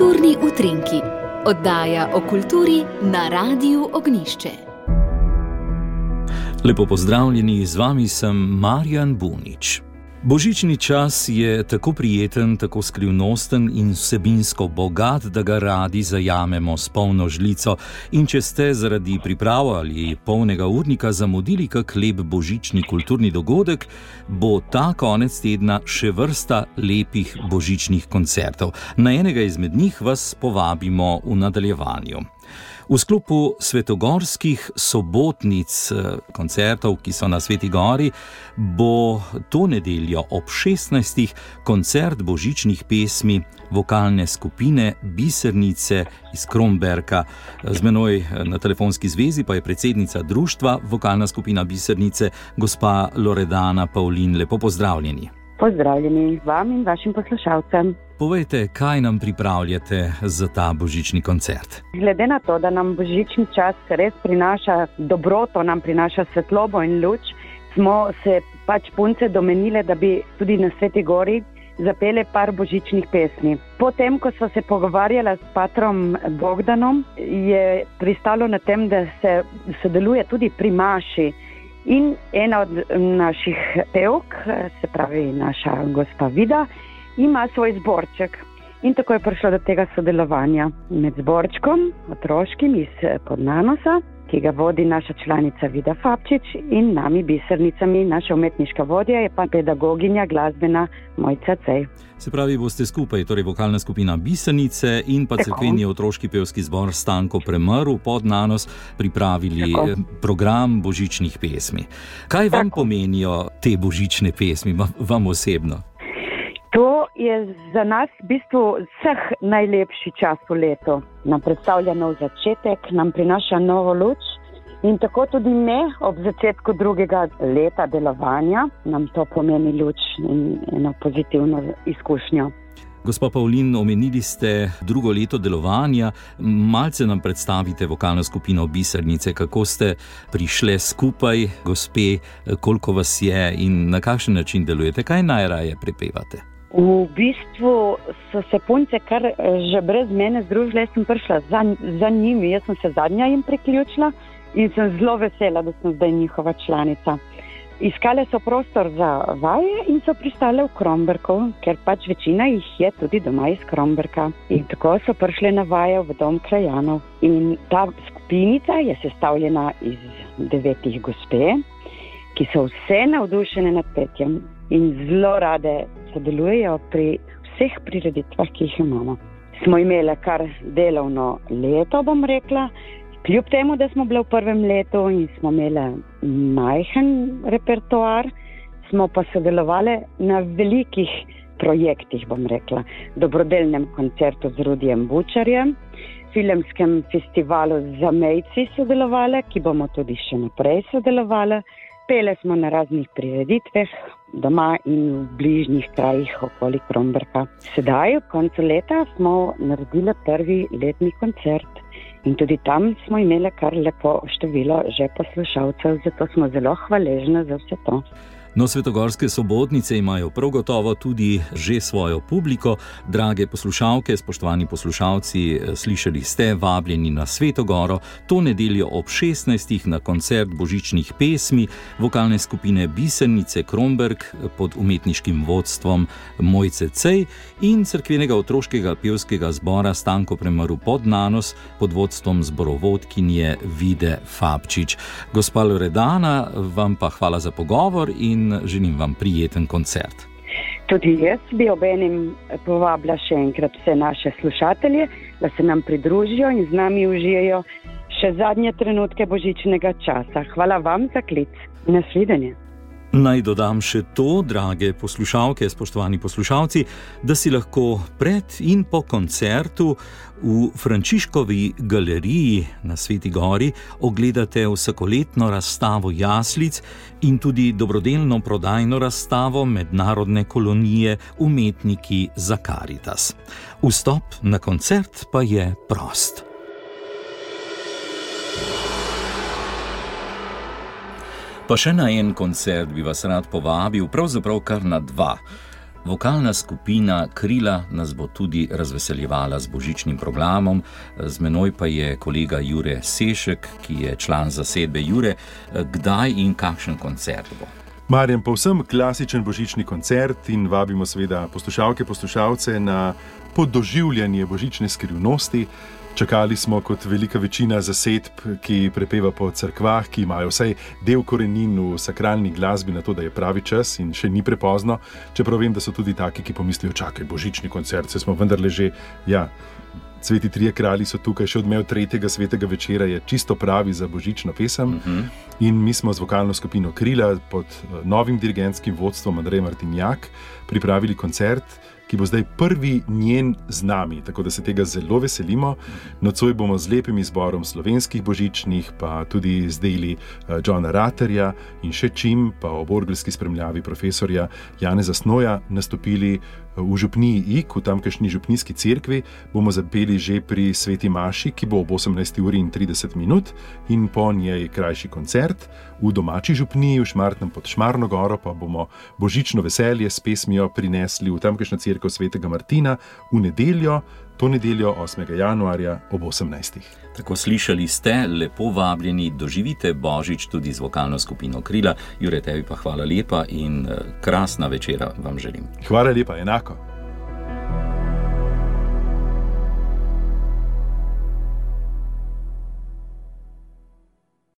Kulturni utrinki, oddaja o kulturi na Radiu Ognišče. Lepo pozdravljeni, z vami sem Marjan Bunič. Božični čas je tako prijeten, tako skrivnosten in vsebinsko bogat, da ga radi zajamemo s polno žlico. In če ste zaradi priprav ali polnega urnika zamudili kak lep božični kulturni dogodek, bo ta konec tedna še vrsta lepih božičnih koncertov. Na enega izmed njih vas povabimo v nadaljevanju. V sklopu svetogorskih sobotnic eh, koncertov, ki so na Sveti Gori, bo to nedeljo ob 16. koncert božičnih pesmi vokalne skupine Bisernice iz Kromberka. Z menoj eh, na telefonski zvezi pa je predsednica društva vokalna skupina Bisernice, gospa Loredana Paulin. Lepo pozdravljeni. Pozdravljeni vam in vašim poslušalcem. Povejte, kaj nam pripravljate za ta božični koncert? Glede na to, da nam božični čas res prinaša dobroto, nam prinaša svetlobo in luč, smo se pač punce domenile, da bi tudi na Sveti Gori zapele par božičnih pesmi. Potem, ko smo se pogovarjali s patrom Bogdanom, je pristalo na tem, da se sodeluje tudi pri Maši. In ena od naših pevk, se pravi naša gospa Vida, ima svoj zborček. In tako je prišlo do tega sodelovanja med zborčkom, otroškim iz Podnanosa, ki ga vodi naša članica Vida Fabčič in nami bisernicami, naša umetniška vodja je pa pedagoginja glasbena Mojca Cej. Se pravi, boste skupaj, torej vokalna skupina Bisernice in pa crkveni otroški pevski zbor Stanko Premrl pod nanos pripravili Tako. program božičnih pesmi. Kaj vam Tako. pomenijo te božične pesmi, vam osebno? Je za nas v bistvu vseh najlepši čas v letu. Nam predstavlja nov začetek, nam prinaša novo luč. In tako tudi me ob začetku drugega leta delovanja nam to pomeni luč in eno pozitivno izkušnjo. Gospa Pavlin, omenili ste drugo leto delovanja. Malce nam predstavite vokalno skupino Bisernice, kako ste prišli skupaj, gospe, koliko vas je in na kakšen način delujete, kaj najraje prepevate. V bistvu so se punce kar eh, že brez mene združile, jaz sem prišla za, za njimi, jaz sem se zadnja jim priključila in sem zelo vesela, da sem zdaj njihova članica. Iskale so prostor za vaje in so pristale v Kromberku, ker pač večina jih je tudi doma iz Kromberka. In tako so prišle na vaje v dom krajanov. In ta skupinica je sestavljena iz devetih gospe, ki so vse navdušene nad petjem in zelo rade sodelujejo pri vseh prireditvah, ki jih imamo. Smo imeli kar delovno leto, bom rekla, kljub temu, da smo bili v prvem letu in smo imeli majhen repertoar, smo pa sodelovali na velikih projektih, bom rekla, dobrodelnem koncertu z Rudijem Bučarjem. Filmskem festivalu za Mejci sodelovali, ki bomo tudi še naprej sodelovali. Pele smo na raznih prireditvah, doma in v bližnjih krajih okoli Kromberka. Sedaj, v koncu leta, smo naredili prvi letni koncert in tudi tam smo imeli kar lepo število že poslušalcev, zato smo zelo hvaležni za vse to. No, svetogorske sobotnice imajo prav gotovo tudi že svojo publiko. Drage poslušalke, spoštovani poslušalci, slišali ste, vabljeni na Svetogoro to nedeljo ob 16. na koncert božičnih pesmi vokalne skupine Bisernice Kromberg pod umetniškim vodstvom Mojce Cej in crkvenega otroškega pevskega zbora Stanko Premaru pod Nanos pod vodstvom zborovodkinje Vide Fabčič. Gospa Loredana, vam pa hvala za pogovor in in želim vam prijeten koncert. Tudi jaz bi obenem povabila še enkrat vse naše slušatelje, da se nam pridružijo in z nami užijajo še zadnje trenutke božičnega časa. Hvala vam za klic. Nasvidenje. Naj dodam še to, drage poslušalke, spoštovani poslušalci, da si lahko pred in po koncertu v Frančiškovi galeriji na Sveti Gori ogledate vsakoletno razstavo jaslic in tudi dobrodelno prodajno razstavo mednarodne kolonije umetniki za Caritas. Vstop na koncert pa je prost. Pa še na en koncert bi vas rad povabil, pravzaprav kar na dva. Vokalna skupina Krila nas bo tudi razveseljevala z božičnim programom, z menoj pa je kolega Jure Sešek, ki je član zasedbe Jure. Kdaj in kakšen koncert bo? Marjan, povsem klasičen božični koncert in vabimo seveda poslušalke, poslušalce na podoživljanje božične skrivnosti. Čakali smo kot velika večina zasedb, ki prepeva po crkvah, ki imajo vsaj del korenin v sakralni glasbi, na to, da je pravi čas in še ni prepozno. Čeprav vem, da so tudi taki, ki pomislijo, čakaj, božični koncert, se smo vendarle že. Ja, Sveti trije kralji so tukaj, še odmev tretjega svetega večera je čisto pravi za božično pesem. Uh mhm. -huh. In mi smo z vokalno skupino Krila pod eh, novim dirigentskim vodstvom Andreja Martinjak pripravili koncert ki bo zdaj prvi njen z nami, tako da se tega zelo veselimo. Nocoj bomo z lepim izborom slovenskih božičnih, pa tudi z deli eh, Johna Ratterja in še čim, pa ob orgelski spremljavi profesorja Janeza Snoja, nastopili v Župniji Ik, v tamkajšnji Župnijski cerkvi. Bomo zapeli že pri Sveti Maši, ki bo ob 18. uri in 30 minut, in po njej krajši koncert. V domači župniji, v Šmartnem pod Šmarno goro, pa bomo božično veselje s pesmijo prinesli v tamkajšnjo cerkev svetega Martina v nedeljo, to nedeljo 8. januarja ob 18. Tako slišali ste, lepo vabljeni, doživite božič tudi z vokalno skupino Krila. Jure, tebi pa hvala lepa in eh, krasna večera vam želim. Hvala lepa, enako.